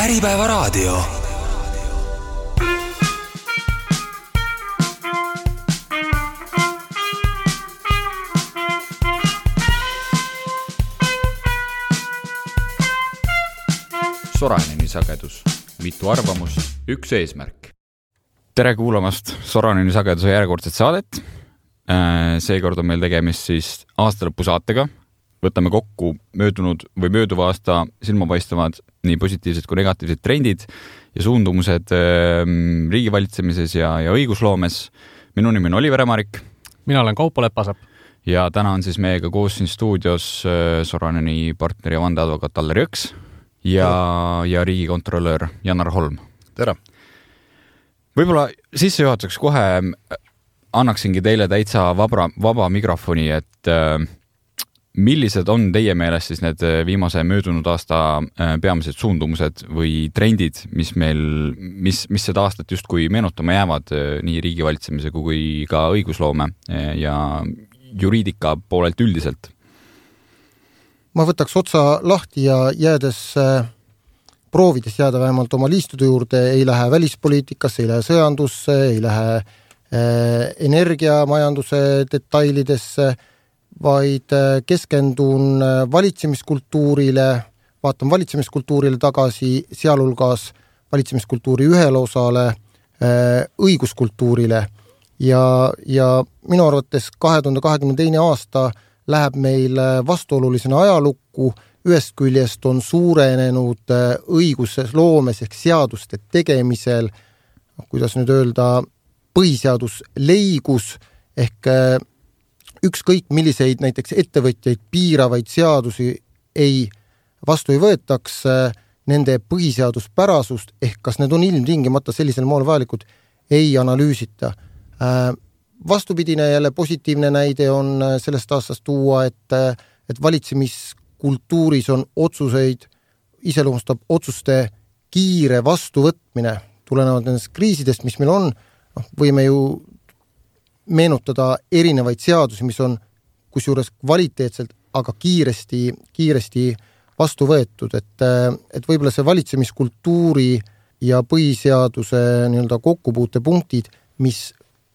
Äripäevaraadio. Soraneni sagedus, mitu arvamust, üks eesmärk. tere kuulamast Soraneni sageduse järjekordset saadet. seekord on meil tegemist siis aastalõpusaatega võtame kokku möödunud või mööduva aasta silmapaistvad nii positiivsed kui negatiivsed trendid ja suundumused äh, riigivalitsemises ja, ja õigusloomes. minu nimi on Oliver Emarik. mina olen Kaupo Lepasepp. ja täna on siis meiega koos siin stuudios äh, Soraneni partner ja vandeadvokaat Allar Jõks ja, ja riigikontrolör Janar Holm. tere! võib-olla sissejuhatuseks kohe annaksingi teile täitsa vabra, vaba mikrofoni, et äh, millised on teie meelest siis need äh, viimase möödunud aasta äh, peamised suundumused või trendid, mis meil, mis, mis seda aastat justkui meenutama jäävad äh, nii riigivalitsemise kui ka õigusloome ja juriidika poolelt üldiselt? ma võtaks otsa lahti ja jäädes, proovides jääda vähemalt oma liistude juurde, ei lähe välispoliitikasse, ei lähe sõjandusse, ei lähe energiamajanduse detailidesse vaid äh, keskendun äh, valitsemiskultuurile, vaatan valitsemiskultuurile tagasi, sealhulgas valitsemiskultuuri ühele osale, äh, õiguskultuurile. Ja, ja minu arvates kahe tuhande kahekümne teine aasta läheb meil vastuolulisena ajalukku, ühest küljest on suurenenud õigusloomes ehk seaduste tegemisel, kuidas nüüd öelda, põhiseadusleigus ehk ükskõik milliseid näiteks ettevõtjaid piiravaid seadusi ei, vastu ei võetaks, nende põhiseaduspärasust ehk kas need on ilmtingimata sellisel moel vajalikud, ei analüüsita. Vastupidine jälle positiivne näide on sellest aastast tuua, et, et valitsemiskultuuris on otsuseid, iseloomustab otsuste kiire vastuvõtmine tulenevalt nendest kriisidest, mis meil on, noh, võime ju meenutada erinevaid seadusi, mis on kusjuures kvaliteetselt, aga kiiresti, kiiresti vastu võetud, et, et võib-olla see valitsemiskultuuri ja põhiseaduse nii-öelda kokkupuutepunktid, mis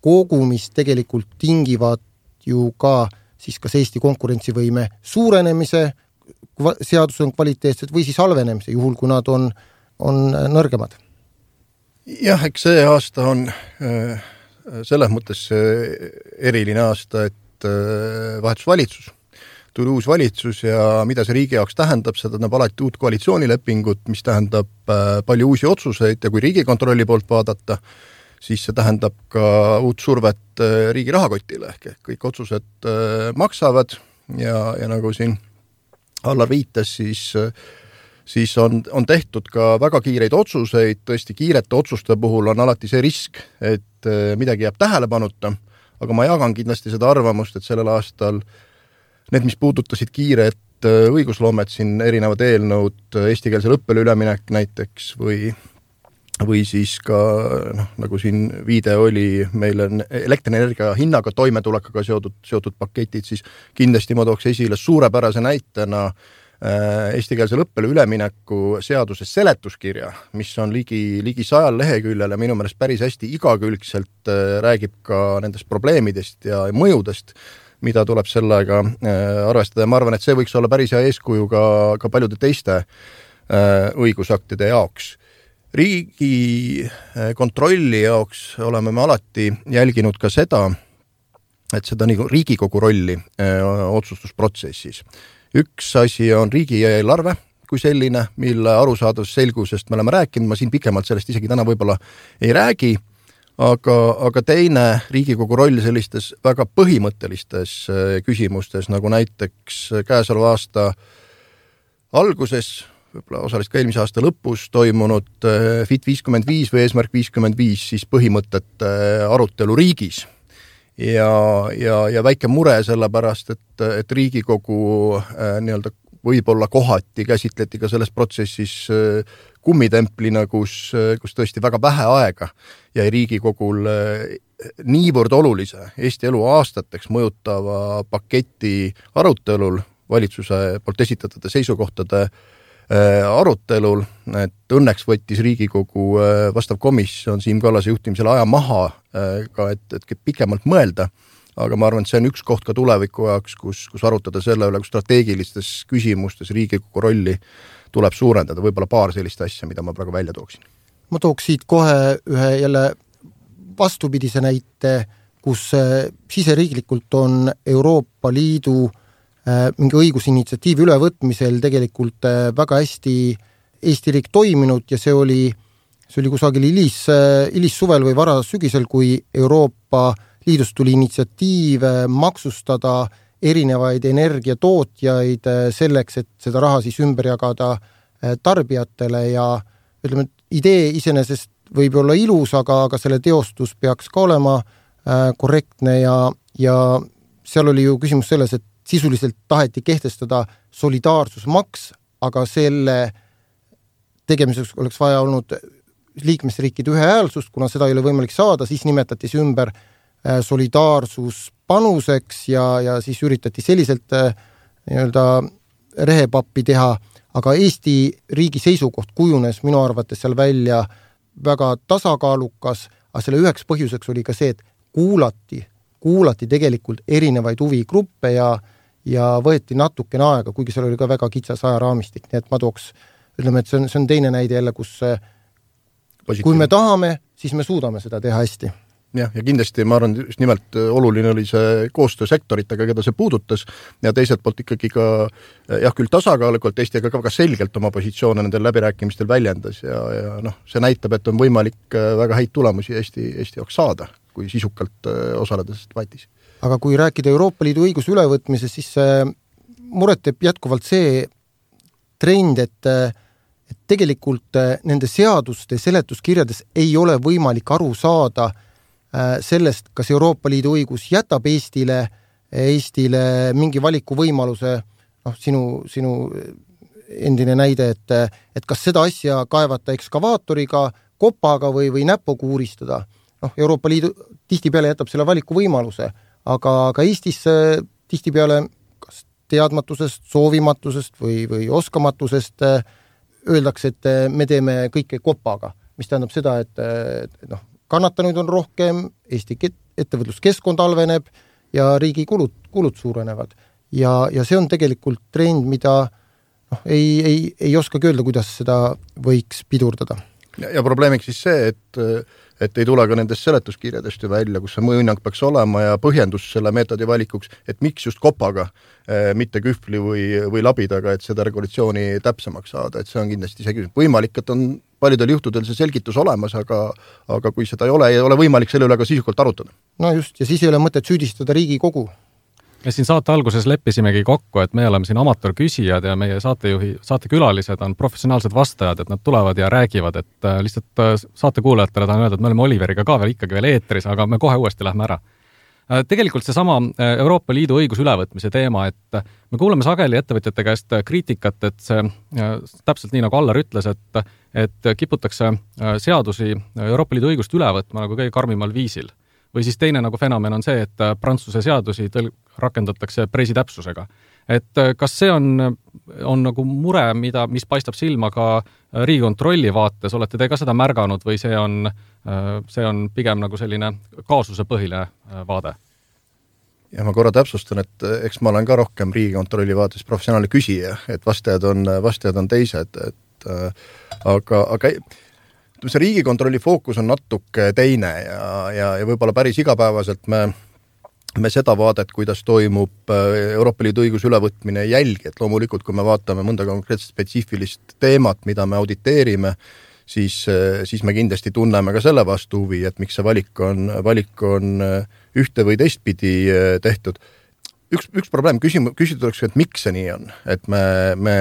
kogumis tegelikult tingivad ju ka siis kas Eesti konkurentsivõime suurenemise, seadused on kvaliteetsed, või siis halvenemise, juhul kui nad on, on nõrgemad. jah, eks see aasta on äh selles mõttes eriline aasta, et äh, vahetus valitsus. tuli uus valitsus ja mida see riigi jaoks tähendab, see tähendab alati uut koalitsioonilepingut, mis tähendab äh, palju uusi otsuseid ja kui Riigikontrolli poolt vaadata, siis see tähendab ka uut survet äh, riigi rahakotile, ehk kõik otsused maksavad ja, ja nagu siin Allar viitas, siis siis on, on tehtud ka väga kiireid otsuseid, tõesti kiirete otsuste puhul on alati see risk, et äh, midagi jääb tähelepanuta, aga ma jagan kindlasti seda arvamust, et sellel aastal need, mis puudutasid kiiret äh, õigusloomet, siin erinevad eelnõud, äh, eestikeelsele õppele üleminek näiteks või või siis ka noh, nagu siin viide oli, meil on elektrienergia hinnaga toimetulekuga seotud, seotud paketid, siis kindlasti ma tooks esile suurepärase näitena Äh, eestikeelsele õppele ülemineku seaduse seletuskirja, mis on ligi, ligi sajal leheküljel ja minu meelest päris hästi igakülgselt äh, räägib ka nendest probleemidest ja mõjudest, mida tuleb sellega äh, arvestada. Ja ma arvan, et see võiks olla päris hea eeskuju ka, ka paljude teiste õigusaktide jaoks. Riigikontrolli jaoks oleme me alati jälginud ka seda, et seda nagu Riigikogu rolli öö, otsustusprotsessis üks asi on riigieelarve kui selline, mille arusaadavast selgusest me oleme rääkinud, ma siin pikemalt sellest isegi täna võib-olla ei räägi, aga, aga teine Riigikogu roll sellistes väga põhimõttelistes äh, küsimustes, nagu näiteks käesoleva aasta alguses, võib-olla osaliselt ka eelmise aasta lõpus toimunud Fit viiskümmend viis või Eesmärk viiskümmend viis siis põhimõtete arutelu riigis ja, ja, ja väike mure sellepärast, et, et Riigikogu äh, nii-öelda võib-olla kohati käsitleti ka selles protsessis äh, kummitemplina, kus, äh, kus tõesti väga vähe aega jäi Riigikogul äh, niivõrd olulise Eesti elu aastateks mõjutava paketi arutelul valitsuse poolt esitatud seisukohtade arutelul, et õnneks võttis Riigikogu vastav komisjon Siim Kallase juhtimisel aja maha ka, et, et pikemalt mõelda aga ma arvan, et see on üks koht ka tuleviku jaoks, kus, kus arutada selle üle, kus strateegilistes küsimustes Riigikogu rolli tuleb suurendada, võib-olla paar sellist asja, mida ma praegu välja tooksin. ma tooks siit kohe ühe jälle vastupidise näite, kus äh, siseriiklikult on Euroopa Liidu äh, mingi õigusinitsiatiivi ülevõtmisel tegelikult äh, väga hästi Eesti riik toiminud ja see oli, see oli kusagil hilis, hilissuvel või varasügisel, kui Euroopa liidust tuli initsiatiiv maksustada erinevaid energiatootjaid selleks, et seda raha siis ümber jagada tarbijatele ja ütleme, et idee iseenesest võib olla ilus, aga, aga selle teostus peaks ka olema korrektne ja, ja seal oli ju küsimus selles, et sisuliselt taheti kehtestada solidaarsusmaks, aga selle tegemiseks oleks vaja olnud liikmesriikide ühehäälsust, kuna seda ei ole võimalik saada, siis nimetati see ümber äh, Äh, solidaarsuspanuseks ja, ja siis üritati selliselt äh, nii-öelda rehepappi teha, aga Eesti riigi seisukoht kujunes minu arvates seal välja väga tasakaalukas, aga selle üheks põhjuseks oli ka see, et kuulati, kuulati tegelikult erinevaid huvigruppe ja ja võeti natukene aega, kuigi seal oli ka väga kitsas ajaraamistik, nii et ma tooks, ütleme, et see on, see on teine näide jälle, kus Positiivne. kui me tahame, siis me suudame seda teha hästi jah, ja kindlasti ma arvan, just nimelt äh, oluline oli see koostöö sektoritega, keda see puudutas, ja teiselt poolt ikkagi ka äh, jah, küll tasakaalukalt Eesti, aga ka väga selgelt oma positsioone nendel läbirääkimistel väljendas ja, ja noh, see näitab, et on võimalik äh, väga häid tulemusi Eesti, Eesti jaoks saada, kui sisukalt osaleda selles debatis. Aga kui rääkida Euroopa Liidu õiguse ülevõtmisest, siis muret teeb jätkuvalt see trend, et et tegelikult nende seaduste seletuskirjades ei ole võimalik aru saada, Äh, sellest, kas Euroopa Liidu õigus jätab Eestile, Eestile mingi valikuvõimaluse, noh, sinu, sinu endine näide, et, et kas seda asja kaevata ekskavaatoriga, kopaga või, või näpuga uuristada. noh, Euroopa Liidu tihtipeale jätab selle valikuvõimaluse, aga, aga Eestis tihtipeale kas teadmatusest, soovimatusest või, või oskamatusest öeldakse, et me teeme kõike kopaga, mis tähendab seda, et, et noh, kannatanuid on rohkem, Eesti ettevõtluskeskkond halveneb ja riigi kulud, kulud suurenevad. ja, ja see on tegelikult trend, mida noh, ei, ei, ei oskagi öelda, kuidas seda võiks pidurdada. ja probleemiks siis see, et et ei tule ka nendest seletuskirjadest ju välja, kus see mõjuhinnang peaks olema ja põhjendus selle meetodi valikuks, et miks just kopaga, mitte kühvli või, või labidaga, et seda regulatsiooni täpsemaks saada, et see on kindlasti see küsimus. võimalik, et on paljudel juhtudel see selgitus olemas, aga aga kui seda ei ole, ei ole võimalik selle üle ka sisukalt arutada. no just, ja siis ei ole mõtet süüdistada Riigikogu. Me siin saate alguses leppisimegi kokku, et me oleme siin amatöörküsijad ja meie saatejuhi, saatekülalised on professionaalsed vastajad, et nad tulevad ja räägivad, et äh, lihtsalt äh, saatekuulajatele tahan öelda, et me oleme Oliveriga ka veel ikkagi veel eetris, aga me kohe uuesti lähme ära Äh, tegelikult seesama Euroopa Liidu õiguse ülevõtmise teema, et me kuuleme sageli ettevõtjate käest kriitikat, et see täpselt nii, nagu Allar ütles, et et kiputakse seadusi, Euroopa Liidu õigust üle võtma nagu kõige karmimal viisil. Või siis teine nagu fenomen on see, et Prantsuse seadusi tõl-, rakendatakse presitäpsusega et äh, kas see on, on nagu mure, mida, mis paistab silma ka äh, Riigikontrolli vaates, olete te ka seda märganud või see on, äh, see on pigem nagu selline kaasusepõhine vaade? ja ma korra täpsustan, et eks ma olen ka rohkem Riigikontrolli vaates professionaalne küsija, et vastajad on, vastajad on teised, et äh, aga, aga ütleme, see Riigikontrolli fookus on natuke teine ja, ja, ja võib-olla päris igapäevaselt me me seda vaadet, kuidas toimub äh, Euroopa Liidu õiguse ülevõtmine, ei jälgi, et loomulikult, kui me vaatame mõnda konkreetset spetsiifilist teemat, mida me auditeerime, siis, äh, siis me kindlasti tunneme ka selle vastu huvi, et miks see valik on, valik on äh, ühte või teistpidi tehtud. Üks, üks probleem, küsima, küsida tuleks, et miks see nii on, et me, me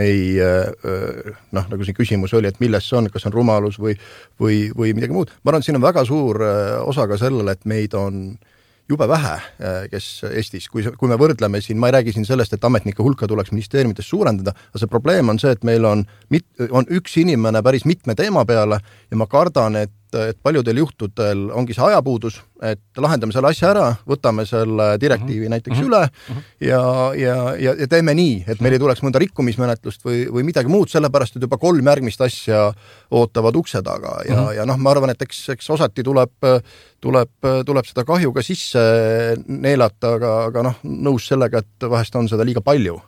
ei noh, nagu siin küsimus oli, et milles see on, kas see on rumalus või või, või midagi muud, ma arvan, et siin on väga suur osa ka sellele, et meid on äh, jube vähe, äh, kes Eestis, kui, kui me võrdleme siin, ma ei räägi siin sellest, et ametnike hulka tuleks ministeeriumites suurendada, aga see probleem on see, et meil on mit-, on üks inimene päris mitme teema peale ja ma kardan, et et paljudel juhtudel ongi see ajapuudus, et lahendame selle asja ära, võtame selle direktiivi mm -hmm. näiteks mm -hmm. üle mm -hmm. ja, ja, ja, ja teeme nii, et meil ei tuleks mõnda rikkumismenetlust või, või midagi muud, sellepärast et juba kolm järgmist asja ootavad ukse taga ja mm, -hmm. ja noh, ma arvan, et eks, eks osati tuleb, tuleb, tuleb seda kahju ka sisse neelata, aga, aga noh, nõus sellega, et vahest on seda liiga palju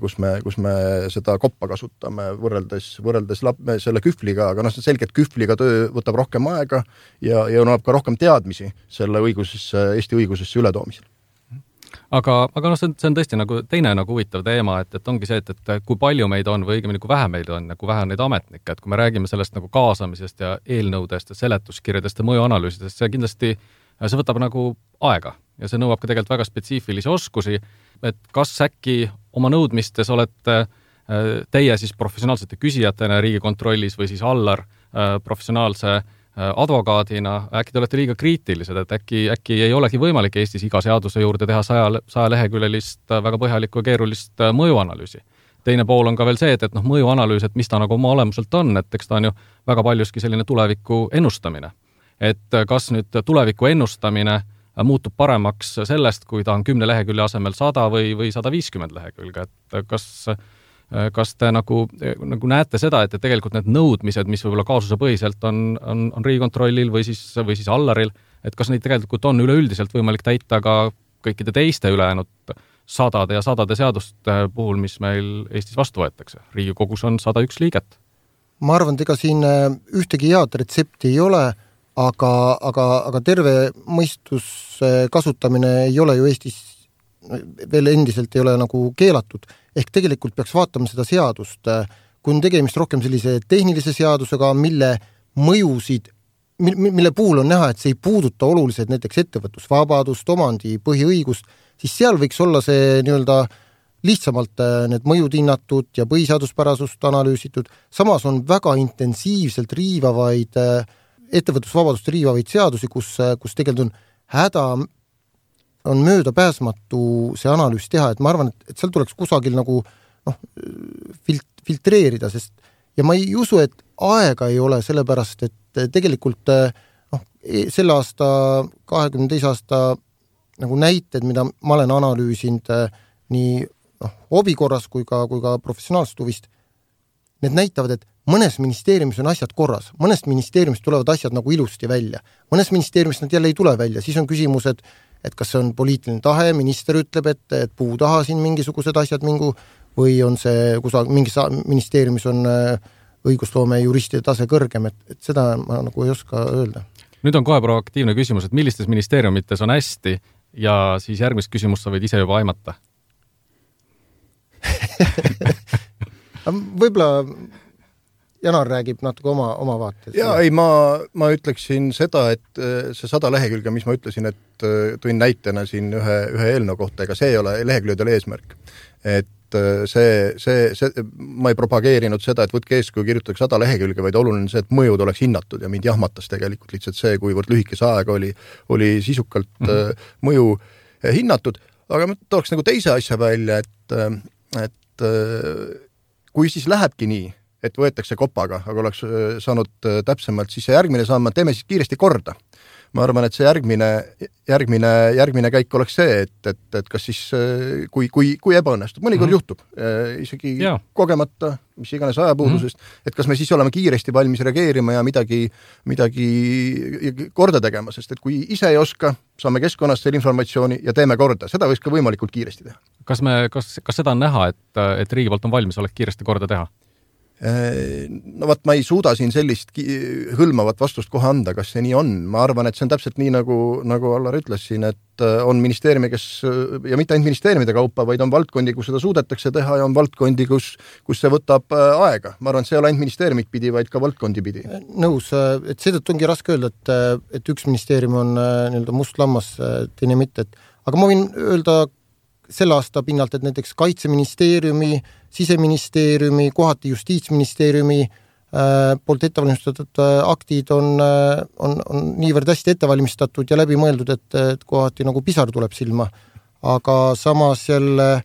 kus me, kus me seda koppa kasutame võrreldes, võrreldes lap-, selle kühvliga, aga noh, see selge, et kühvliga töö võtab rohkem aega ja, ja nõuab ka rohkem teadmisi selle õigusesse, Eesti õigusesse ületoomisel. Aga, aga noh, see on, see on tõesti nagu teine nagu huvitav teema, et, et ongi see, et, et kui palju meid on või õigemini, kui vähe meid on ja kui vähe on neid ametnikke, et kui me räägime sellest nagu kaasamisest ja eelnõudest ja seletuskirjadest ja mõjuanalüüsidest, see kindlasti, see võtab nagu aega ja see nõuab ka tegelikult väga spetsiifilisi oskusi, et kas äkki oma nõudmistes olete äh, teie siis professionaalsete küsijatena Riigikontrollis või siis Allar äh, professionaalse äh, advokaadina, äkki te olete liiga kriitilised, et äkki, äkki ei olegi võimalik Eestis iga seaduse juurde teha saja, sajaleheküljelist väga põhjalikku ja keerulist mõjuanalüüsi? teine pool on ka veel see, et, et noh, mõjuanalüüs, et mis ta nagu oma olemuselt on, et eks ta on ju väga paljuski selline tuleviku ennustamine. et kas nüüd tuleviku ennustamine muutub paremaks sellest, kui ta on kümne lehekülje asemel sada või, või sada viiskümmend lehekülge, et kas kas te nagu, nagu näete seda, et, et tegelikult need nõudmised, mis võib-olla kaasusepõhiselt on, on, on Riigikontrollil või siis, või siis Allaril, et kas neid tegelikult on üleüldiselt võimalik täita ka kõikide teiste ülejäänud sadade ja sadade seaduste puhul, mis meil Eestis vastu võetakse. riigikogus on sada üks liiget. ma arvan, et ega siin ühtegi head retsepti ei ole aga, aga, aga terve mõistuse kasutamine ei ole ju Eestis veel endiselt ei ole nagu keelatud, ehk tegelikult peaks vaatama seda seadust, kui on tegemist rohkem sellise tehnilise seadusega, mille mõjusid, mille puhul on näha, et see ei puuduta oluliselt näiteks ettevõtlusvabadust, omandi põhiõigust, siis seal võiks olla see nii-öelda lihtsamalt äh, need mõjud hinnatud ja põhiseaduspärasust analüüsitud, samas on väga intensiivselt riivavaid äh, ettevõtlusvabadust riivavaid seadusi, kus, kus tegelikult on häda, on möödapääsmatu see analüüs teha, et ma arvan, et, et seal tuleks kusagil nagu noh, filt-, filtreerida, sest ja ma ei usu, et aega ei ole, sellepärast et tegelikult noh, e-, selle aasta, kahekümne teise aasta nagu näited, mida ma olen analüüsinud nii noh, hobi korras kui ka, kui ka professionaalsest huvist, need näitavad, et mõnes ministeeriumis on asjad korras, mõnest ministeeriumist tulevad asjad nagu ilusti välja, mõnes ministeeriumis nad jälle ei tule välja, siis on küsimus, et et kas see on poliitiline tahe, minister ütleb, et, et puu taha siin mingisugused asjad mingu või on see kusagil mingis ministeeriumis on äh, õigusloome juristide tase kõrgem, et, et seda ma nagu ei oska öelda. nüüd on kohe proaktiivne küsimus, et millistes ministeeriumites on hästi ja siis järgmist küsimust sa võid ise juba aimata. Võib-olla Janar räägib natuke oma, oma vaatest. jaa, ei ma, ma ütleksin seda, et äh, see sada lehekülge, mis ma ütlesin, et äh, tõin näitena siin ühe, ühe eelnõu kohta, ega see ei ole leheküljedel eesmärk. et äh, see, see, see, ma ei propageerinud seda, et võtke eeskuju, kirjutage sada lehekülge, vaid oluline on see, et mõjud oleks hinnatud ja mind jahmatas tegelikult lihtsalt see, kuivõrd lühikese ajaga oli, oli sisukalt mm -hmm. mõju hinnatud, aga ma tooks nagu teise asja välja, et, et kui siis lähebki nii, et võetakse kopaga, aga oleks äh, saanud äh, täpsemalt, siis see järgmine samm, teeme siis kiiresti korda. ma arvan, et see järgmine, järgmine, järgmine käik oleks see, et, et, et kas siis äh, kui, kui, kui ebaõnnestub, mõnikord mm -hmm. juhtub, isegi ja. kogemata, mis iganes ajapuudusest mm, -hmm. et kas me siis oleme kiiresti valmis reageerima ja midagi, midagi korda tegema, sest et kui ise ei oska, saame keskkonnast selle informatsiooni ja teeme korda, seda võiks ka võimalikult kiiresti teha. kas me, kas, kas seda on näha, et, et riigi poolt on valmisolek kiiresti korda teha? Äh, no vot, ma ei suuda siin sellist hõlmavat vastust kohe anda, kas see nii on, ma arvan, et see on täpselt nii, nagu, nagu Allar ütles siin, et äh, on ministeeriume, kes ja mitte ainult ministeeriumide kaupa, vaid on valdkondi, kus seda suudetakse teha ja on valdkondi, kus, kus see võtab äh, aega. ma arvan, et see ei ole ainult ministeeriumit pidi, vaid ka valdkondi pidi. nõus, et seetõttu ongi raske öelda, et, et üks ministeerium on nii-öelda must lammas, teine mitte, et aga ma võin öelda selle aasta pinnalt, et näiteks Kaitseministeeriumi, Siseministeeriumi, kohati Justiitsministeeriumi äh, poolt ettevalmistatud äh, aktid on, äh, on, on niivõrd hästi ette valmistatud ja läbimõeldud, et, et kohati nagu pisar tuleb silma. aga samas jälle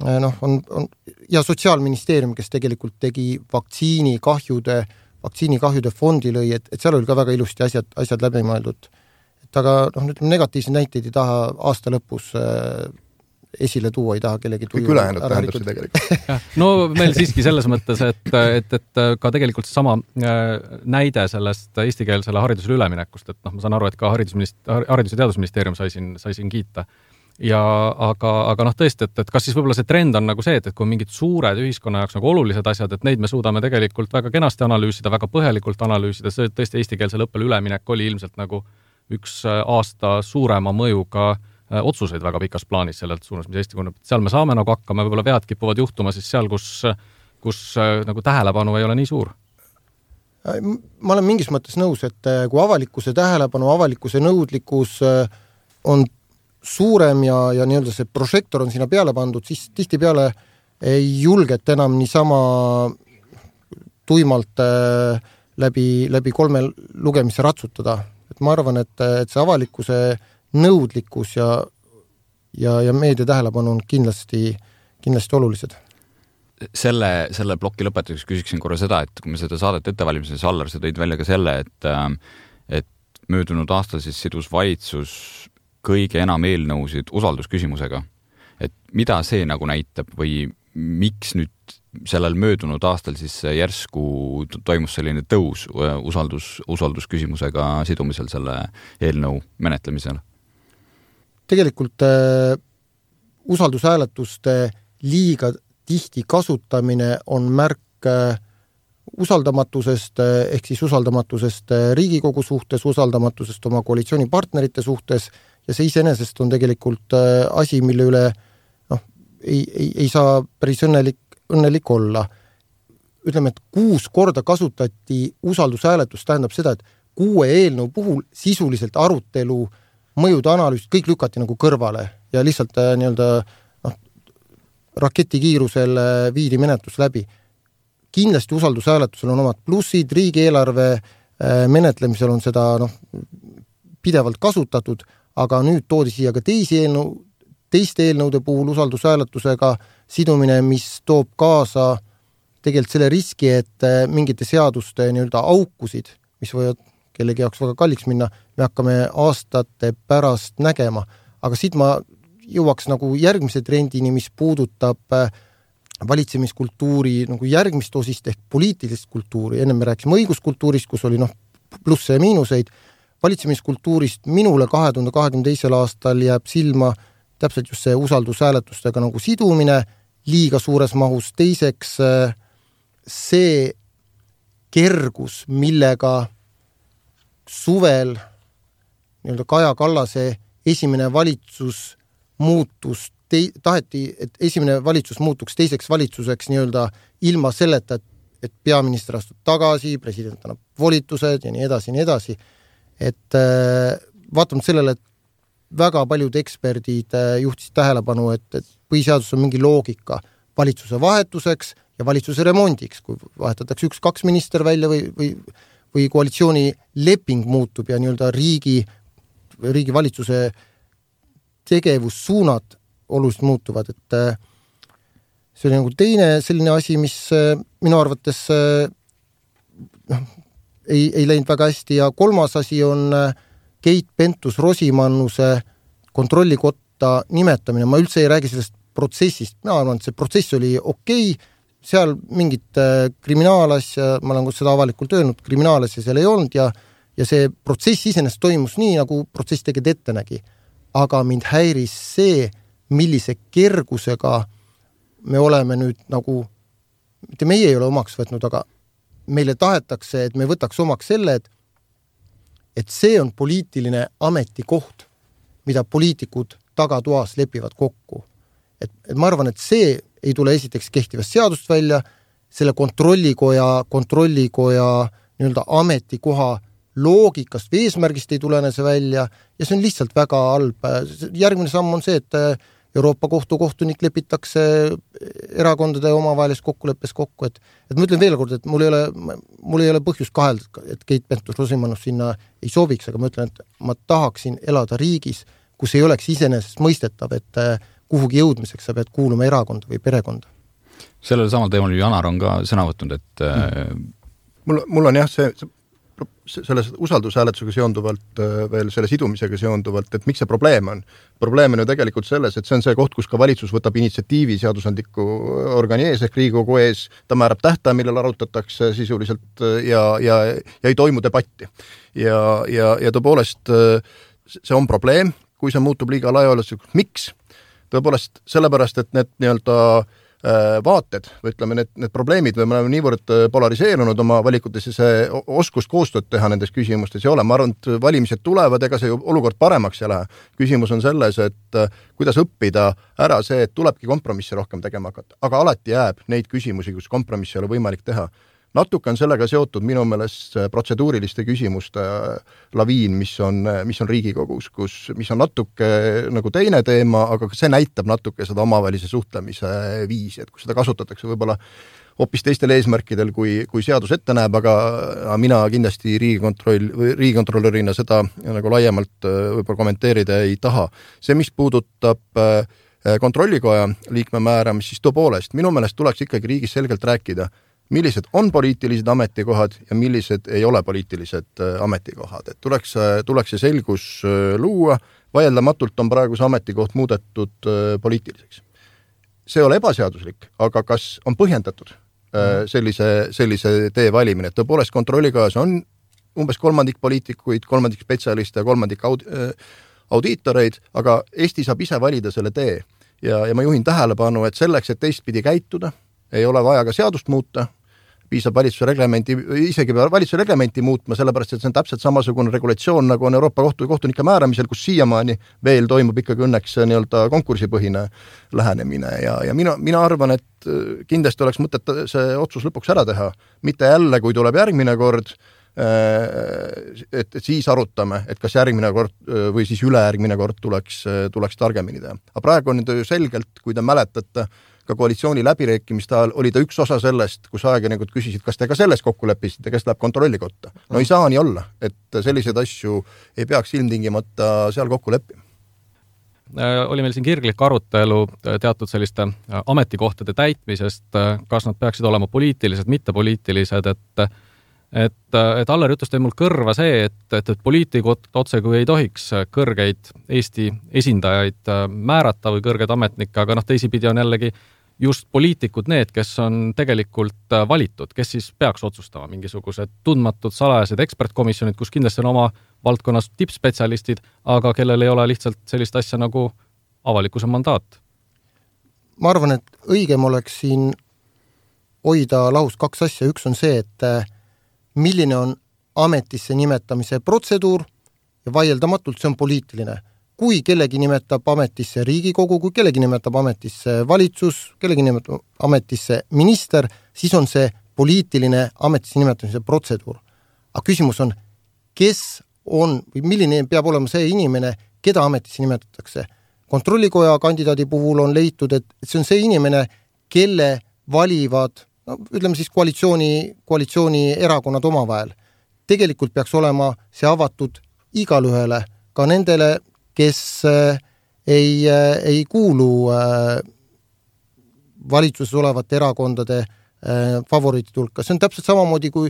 noh, on, on ja Sotsiaalministeerium, kes tegelikult tegi vaktsiinikahjude vaktsiinikahjude fondi lõi, et, et seal oli ka väga ilusti asjad, asjad läbi mõeldud. et aga noh, ütleme negatiivseid näiteid ei taha aasta lõpus äh, esile tuua, ei taha kellegi kõik ülejäänud tähendab see tegelikult. No meil siiski selles mõttes, et, et, et ka tegelikult seesama äh, näide sellest eestikeelsele haridusele üleminekust, et noh, ma saan aru, et ka haridusminist-, Haridus- ja Teadusministeerium sai siin, sai siin kiita. Ja aga, aga noh, tõesti, et, et kas siis võib-olla see trend on nagu see, et, et kui mingid suured ühiskonna jaoks nagu olulised asjad, et neid me suudame tegelikult väga kenasti analüüsida, väga põhjalikult analüüsida, see tõesti eestikeelsele õppele üleminek oli ilmselt nagu üks äh, aasta suurema mõjuga äh, otsuseid väga pikas plaanis selles suunas, mis Eesti kujuneb, seal me saame nagu hakkama, võib-olla vead kipuvad juhtuma siis seal, kus, kus äh, nagu tähelepanu ei ole nii suur ma olen mingis mõttes nõus, et kui avalikkuse tähelepanu, avalikkuse nõudlikkus on suurem ja, ja nii-öelda see prožektor on sinna peale pandud, siis tihtipeale ei julgeta enam niisama tuimalt äh, läbi, läbi kolme lugemise ratsutada. et ma arvan, et, et see avalikkuse nõudlikkus ja, ja, ja meedia tähelepanu on kindlasti, kindlasti olulised selle, selle ploki lõpetuseks küsiksin korra seda, et kui me seda saadet ette valmistasime, Allar, sa tõid välja ka selle, et et möödunud aastal siis sidus valitsus kõige enam eelnõusid usaldusküsimusega. et mida see nagu näitab või miks nüüd sellel möödunud aastal siis järsku toimus selline tõus äh, usaldus, usaldusküsimusega sidumisel selle eelnõu menetlemisel? Tegelikult äh, usaldushääletuste liiga tihti kasutamine on märk äh, usaldamatusest, äh, ehk siis usaldamatusest äh, Riigikogu suhtes, usaldamatusest oma koalitsioonipartnerite suhtes ja see iseenesest on tegelikult äh, asi, mille üle noh, ei, ei, ei saa päris õnnelik, õnnelik olla. ütleme, et kuus korda kasutati usaldushääletust, tähendab seda, et kuue eelnõu puhul sisuliselt arutelu, mõjude analüüs, kõik lükati nagu kõrvale ja lihtsalt äh, nii-öelda noh, raketikiirusel äh, viidi menetlus läbi. kindlasti usaldushääletusel on omad plussid, riigieelarve menetlemisel on seda noh, pidevalt kasutatud aga nüüd toodi siia ka teisi eelnõu, teiste eelnõude puhul usaldushääletusega sidumine, mis toob kaasa tegelikult selle riski, et äh, mingite seaduste nii-öelda aukusid, mis võivad kellegi jaoks väga kalliks minna, me hakkame aastate pärast nägema. aga siit ma jõuaks nagu järgmise trendini, mis puudutab äh, valitsemiskultuuri nagu järgmist osist ehk poliitilist kultuuri, ennem me rääkisime õiguskultuurist, kus oli noh, plusse ja miinuseid. Valitsemiskultuurist minule kahe tuhande kahekümne teisel aastal jääb silma täpselt just see usaldushääletustega nagu sidumine liiga suures mahus, teiseks see kergus, millega suvel nii-öelda Kaja Kallase esimene valitsus muutus, taheti, et esimene valitsus muutuks teiseks valitsuseks nii-öelda ilma selleta, et, et peaminister astub tagasi, president annab volitused ja nii edasi ja nii edasi. Et äh, vaatamata sellele, et väga paljud eksperdid äh, juhtisid tähelepanu, et, et põhiseaduses on mingi loogika valitsuse vahetuseks ja valitsuse remondiks, kui vahetatakse üks-kaks minister välja või, või või koalitsioonileping muutub ja nii-öelda riigi, riigivalitsuse tegevussuunad oluliselt muutuvad, et äh, see oli nagu teine selline asi, mis minu arvates noh, ei, ei läinud väga hästi ja kolmas asi on äh, Keit Pentus-Rosimannuse kontrollikotta nimetamine, ma üldse ei räägi sellest protsessist, mina arvan, et see protsess oli okei. okay,, seal mingit äh, kriminaalasja, ma olen seda avalikult öelnud, kriminaalasja seal ei olnud ja ja see protsess iseenesest toimus nii, nagu protsess tegelikult ette nägi. aga mind häiris see, millise kergusega me oleme nüüd nagu, mitte meie ei ole omaks võtnud, aga meile tahetakse, et me võtaks omaks selle, et et see on poliitiline ametikoht, mida poliitikud tagatoas lepivad kokku. et, et ma arvan, et see ei tule esiteks kehtivast seadust välja, selle kontrollikoja, kontrollikoja nii-öelda ametikoha loogikast või eesmärgist ei tulene see välja ja see on lihtsalt väga halb. järgmine samm on see, et Euroopa Kohtu kohtunik lepitakse erakondade omavahelises kokkuleppes kokku, et et ma ütlen veel kord, et mul ei ole, mul ei ole põhjust kahelda, et Keit Pentus-Rosimannus sinna ei sobiks, aga ma ütlen, et ma tahaksin elada riigis, kus ei oleks iseenesestmõistetav, et kuhugi jõudmiseks sa pead kuuluma erakonda või perekonda. sellel samal teemal Janar on ka sõna võtnud, et mm. mul, mul on jah, see, see selle usaldushääletusega seonduvalt veel selle sidumisega seonduvalt, et miks see probleem on. probleem on ju tegelikult selles, et see on see koht, kus ka valitsus võtab initsiatiivi seadusandliku organi ees ehk Riigikogu ees, ta määrab tähtaja, millal arutatakse sisuliselt ja, ja, ja ei toimu debatti. ja, ja, ja tõepoolest see on probleem, kui see muutub liiga laiaulatuslikuks, miks? Tõepoolest sellepärast, et need nii-öelda äh, vaated või ütleme, need, need probleemid või me oleme niivõrd äh, polariseerunud oma valikutes ja see oskust koostööd teha nendes küsimustes ei ole, ma arvan, et valimised tulevad, ega see ju olukord paremaks ei lähe. küsimus on selles, et äh, kuidas õppida ära see, et tulebki kompromisse rohkem tegema hakata, aga alati jääb neid küsimusi, kus kompromissi ei ole võimalik teha natuke on sellega seotud minu meelest protseduuriliste küsimuste laviin, mis on, mis on Riigikogus, kus, mis on natuke nagu teine teema, aga see näitab natuke seda omavahelise suhtlemise viisi, et kus seda kasutatakse võib-olla hoopis teistel eesmärkidel, kui, kui seadus ette näeb, aga mina kindlasti Riigikontroll riigikontrolörina seda nagu laiemalt võib-olla kommenteerida ei taha. see, mis puudutab kontrollikoja liikme määramist, siis tõepoolest, minu meelest tuleks ikkagi riigis selgelt rääkida millised on poliitilised ametikohad ja millised ei ole poliitilised äh, ametikohad, et tuleks, äh, tuleks see selgus äh, luua, vaieldamatult on praegu see ametikoht muudetud poliitiliseks. see ei ole ebaseaduslik, aga kas on põhjendatud mhm. sellise, sellise tee valimine, et tõepoolest Kontrollikojas on umbes kolmandik poliitikuid, kolmandik spetsialiste ja kolmandik aud-, audiitoreid, aga Eesti saab ise valida selle tee. ja, ja ma juhin tähelepanu, et selleks, et teistpidi käituda, ei ole vaja ka seadust muuta, piisab valitsuse reglementi, isegi valitsuse reglementi muutma, sellepärast et see on täpselt samasugune regulatsioon, nagu on Euroopa Kohtu kohtunike määramisel, kus siiamaani veel toimub ikkagi õnneks nii-öelda konkursipõhine lähenemine ja, ja mina, mina arvan, et äh, kindlasti oleks mõtet see otsus lõpuks ära teha, mitte jälle, kui tuleb järgmine kord, äh, et, et siis arutame, et kas järgmine kord äh, või siis ülejärgmine kord tuleks, tuleks targemini teha. aga praegu on ju selgelt, kui te mäletate, ka koalitsiooni läbirääkimiste ajal oli ta üks osa sellest, kus ajakirjanikud küsisid, kas te ka selles kokku leppisite, kes läheb kontrollikotta. no ei saa nii olla, et selliseid asju ei peaks ilmtingimata seal kokku leppima äh, oli meil siin kirglik arutelu äh, teatud selliste äh, ametikohtade täitmisest, kas nad peaksid olema poliitilised, mittepoliitilised, et et, et Allar jutust jäi mul kõrva see, et, et, et poliitikud otsekui ei tohiks kõrgeid Eesti esindajaid määrata või kõrgeid ametnikke, aga noh, teisipidi on jällegi just poliitikud need, kes on tegelikult äh, valitud, kes siis peaks otsustama, mingisugused tundmatud salajased ekspertkomisjonid, kus kindlasti on oma valdkonnas tippspetsialistid, aga kellel ei ole lihtsalt sellist asja nagu avalikkuse mandaat? ma arvan, et õigem oleks siin hoida lahus kaks asja, üks on see, et äh, milline on ametisse nimetamise protseduur ja vaieldamatult see on poliitiline kui kellegi nimetab ametisse Riigikogu, kui kellegi nimetab ametisse valitsus, kellegi nimetab ametisse minister, siis on see poliitiline ametisse nimetamise protseduur. aga küsimus on, kes on või milline peab olema see inimene, keda ametisse nimetatakse. kontrollikoja kandidaadi puhul on leitud, et see on see inimene, kelle valivad no ütleme siis koalitsiooni, koalitsioonierakonnad omavahel. tegelikult peaks olema see avatud igalühele, ka nendele kes äh, ei, äh, ei kuulu äh, valitsuses olevate erakondade favoriitide hulka, see on täpselt samamoodi, kui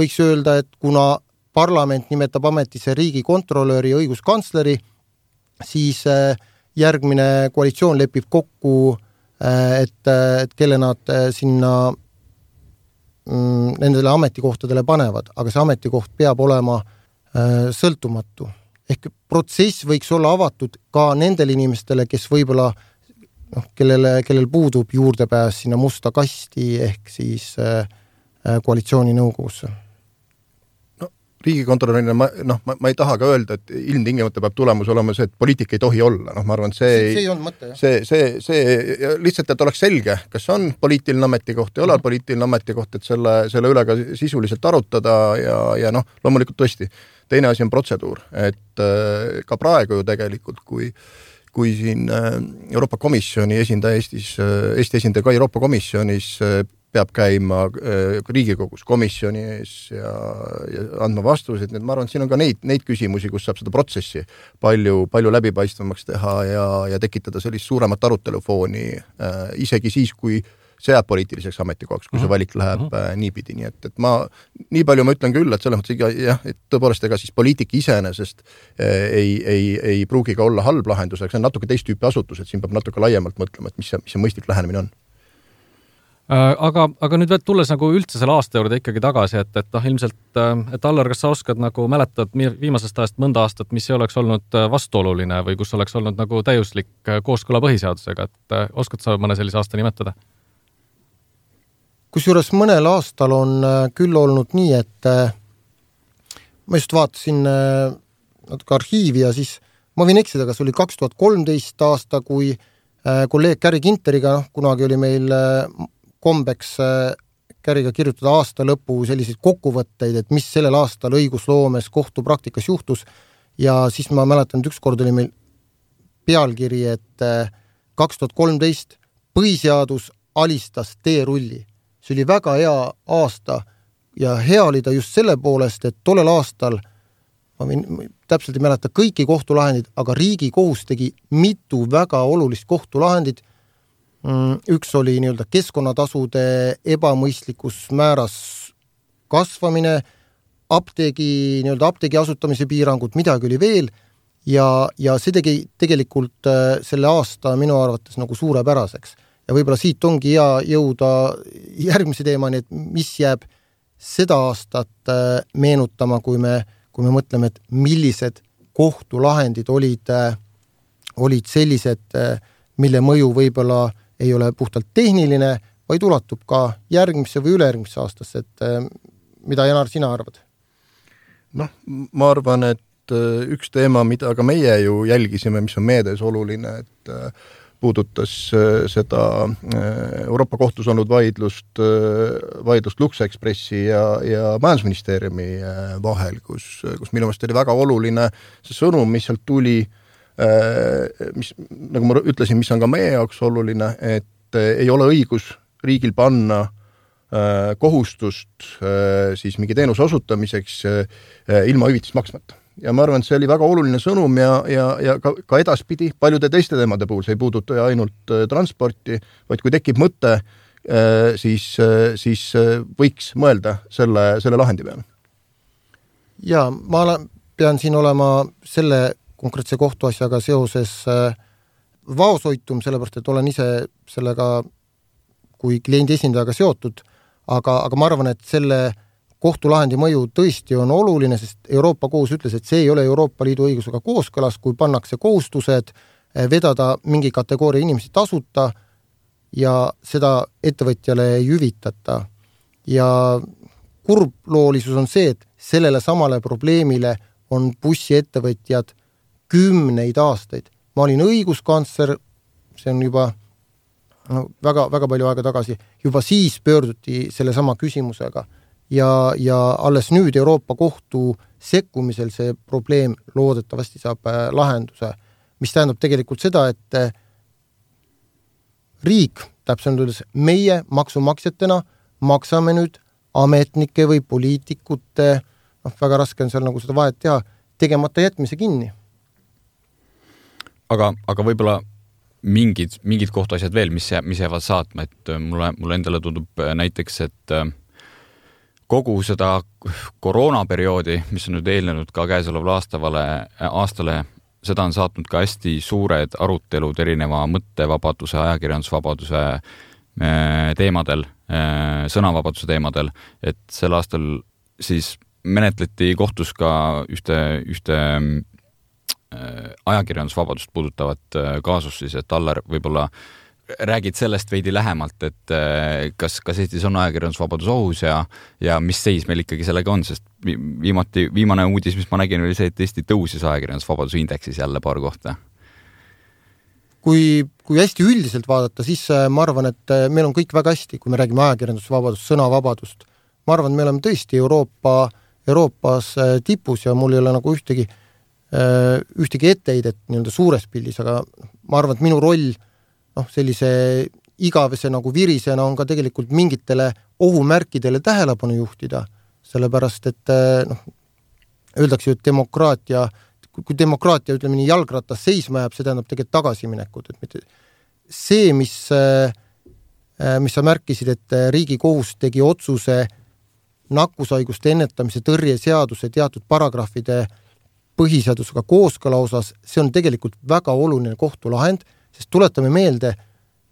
võiks öelda, et kuna parlament nimetab ametisse riigikontrolöri ja õiguskantsleri, siis järgmine koalitsioon lepib kokku, et, et kelle nad sinna mm, nendele ametikohtadele panevad, aga see ametikoht peab olema sõltumatu ehk protsess võiks olla avatud ka nendele inimestele, kes võib-olla noh, kellele, kellel puudub juurdepääs sinna musta kasti ehk siis äh, äh koalitsiooninõukogusse riigikontrolörina ma noh, ma, ma ei taha ka öelda, et ilmtingimata peab tulemus olema see, et poliitik ei tohi olla, noh, ma arvan, et see see, see ei olnud mõte, jah. see, see, see lihtsalt, et oleks selge, kas on poliitiline ametikoht, ei ole mm -hmm. poliitiline ametikoht, et selle, selle üle ka sisuliselt arutada ja, ja noh, loomulikult tõesti teine asi on protseduur, et äh, ka praegu ju tegelikult, kui kui siin äh, Euroopa Komisjoni esindaja Eestis, äh, Eesti esindaja ka Euroopa Komisjonis peab käima Riigikogus komisjoni ees ja, ja andma vastuseid, nii et ma arvan, et siin on ka neid, neid küsimusi, kus saab seda protsessi palju, palju läbipaistvamaks teha ja, ja tekitada sellist suuremat arutelufooni äh, isegi siis, kui see jääb poliitiliseks ametikohaks, kui see mhm. valik läheb mm -hmm. niipidi, nii et, et ma, nii palju ma ütlen küll, et selles mõttes iga jah, et tõepoolest, ega siis poliitik iseenesest ei, ei, ei pruugi ka olla halb lahendus, aga see on natuke teist tüüpi asutus, et siin peab natuke laiemalt mõtlema, et mis see, mis see mõistlik lähenemine on Äh, aga, aga nüüd veel tulles nagu üldse selle aasta juurde ikkagi tagasi, et, et noh, ilmselt, äh, et Allar, kas sa oskad nagu mäletad viimasest ajast mõnda aastat, mis ei oleks olnud äh, vastuoluline või kus oleks olnud nagu täiuslik kooskõla põhiseadusega, et oskad sa mõne sellise aasta nimetada? kusjuures mõnel aastal on küll olnud nii, et ma just vaatasin natuke arhiivi ja siis ma võin eksida, kas oli kaks tuhat kolmteist aasta, kui kolleeg Gary Ginteriga, noh, kunagi oli meil kombeks äh, Käriga kirjutada aasta lõpu selliseid kokkuvõtteid, et mis sellel aastal õigusloomes kohtupraktikas juhtus ja siis ma mäletan, et ükskord oli meil pealkiri, et äh, kaks tuhat kolmteist põhiseadus alistas teerulli. see oli väga hea aasta ja hea oli ta just selle poolest, et tollel aastal ma võin, täpselt ei mäleta kõiki kohtulahendeid, aga Riigikohus tegi mitu väga olulist kohtulahendit üks oli nii-öelda keskkonnatasude ebamõistlikus määras kasvamine, apteegi, nii-öelda apteegi asutamise piirangud, midagi oli veel, ja, ja see tegi tegelikult äh, selle aasta minu arvates nagu suurepäraseks. ja võib-olla siit ongi hea jõuda järgmise teemani, et mis jääb seda aastat äh, meenutama, kui me, kui me mõtleme, et millised kohtulahendid olid, äh, olid sellised, mille mõju võib-olla ei ole puhtalt tehniline, vaid ulatub ka järgmisse või ülejärgmisse aastasse, et äh, mida, Janar, sina arvad? noh, ma arvan, et äh, üks teema, mida ka meie ju jälgisime, mis on meedias oluline, et äh, puudutas seda Euroopa Kohtus olnud vaidlust, vaidlust Lux Expressi ja, ja Majandusministeeriumi vahel, kus, kus minu meelest oli väga oluline see sõnum, mis sealt tuli Äh, mis, nagu ma ütlesin, mis on ka meie jaoks oluline, et äh, ei ole õigus riigil panna äh, kohustust siis mingi teenuse osutamiseks ilma hüvitist maksmata. ja ma arvan, et see oli väga oluline sõnum ja, ja, ja ka, ka edaspidi paljude teiste teemade puhul, see ei puuduta ju ainult transporti, vaid kui tekib mõte, siis, siis võiks mõelda selle, selle lahendi peale. jaa, ma olen, pean siin olema selle konkreetse kohtuasjaga seoses äh, vaoshoitum, sellepärast et olen ise sellega kui kliendi esindajaga seotud, aga, aga ma arvan, et selle kohtulahendi mõju tõesti on oluline, sest Euroopa Kohus ütles, et see ei ole Euroopa Liidu õigusega kooskõlas, kui pannakse kohustused äh, vedada mingi kategooria inimesi tasuta ja seda ettevõtjale ei hüvitata. ja kurbloolisus on see, et sellele samale probleemile on bussiettevõtjad kümneid aastaid. ma olin õiguskantsler, see on juba no väga, väga palju aega tagasi, juba siis pöörduti sellesama küsimusega. Ja, ja alles nüüd Euroopa Kohtu sekkumisel see probleem loodetavasti saab äh, lahenduse, mis tähendab tegelikult seda, et äh, riik, täpsemalt öeldes meie maksumaksjatena maksame nüüd ametnike või poliitikute, noh, väga raske on seal nagu seda vahet teha, tegemata jätmise kinni aga, aga võib-olla mingid, mingid kohtuasjad veel, mis mis jäävad saatma, et äh, mulle, mulle endale tundub äh, näiteks, et äh, kogu seda koroonaperioodi, mis on nüüd eelnenud ka käesolevale aastavale, aastale, seda on saatnud ka hästi suured arutelud erineva mõttevabaduse, ajakirjandusvabaduse teemadel, sõnavabaduse teemadel, et sel aastal siis menetleti kohtus ka ühte, ühte ajakirjandusvabadust puudutavat äh, kaasust siis, et Allar, võib-olla räägid sellest veidi lähemalt, et äh, kas, kas Eestis on ajakirjandusvabadus ohus ja, ja mis seis meil ikkagi sellega on, sest viimati, viimane uudis, mis ma nägin, oli see, et Eesti tõusis ajakirjandusvabaduse indeksis jälle paar kohta. kui, kui hästi üldiselt vaadata, siis ma arvan, et meil on kõik väga hästi, kui me räägime ajakirjandusvabadust, sõnavabadust. ma arvan, et me oleme tõesti Euroopa, Euroopas tipus ja mul ei ole nagu ühtegi äh, Äh, ühtegi etteheidet nii-öelda suures pildis, aga ma arvan, et minu roll noh, sellise igavese nagu virisena on ka tegelikult mingitele ohumärkidele tähelepanu juhtida, sellepärast et äh, noh, öeldakse ju, et demokraatia, kui demokraatia, ütleme nii, jalgratas seisma jääb, see tähendab tegelikult tagasiminekut, et mitte see, mis äh, mis sa märkisid, et Riigikohus tegi otsuse nakkushaiguste ennetamise tõrje seaduse teatud paragrahvide põhiseadusega kooskõla osas, see on tegelikult väga oluline kohtulahend, sest tuletame meelde,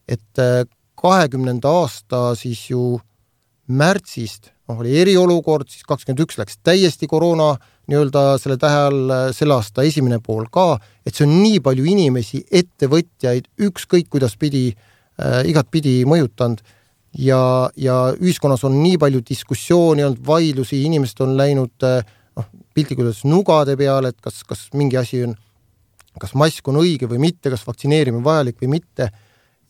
et kahekümnenda aasta siis ju märtsist, noh, oli eriolukord, siis kakskümmend üks läks täiesti koroona nii-öelda selle tähe all, selle aasta esimene pool ka, et see on nii palju inimesi, ettevõtjaid, ükskõik kuidas pidi äh,, igatpidi mõjutanud. Ja, ja ühiskonnas on nii palju diskussiooni olnud, vaidlusi, inimesed on läinud äh, piltlikult öeldes nugade peale, et kas, kas mingi asi on, kas mask on õige või mitte, kas vaktsineerimine vajalik või mitte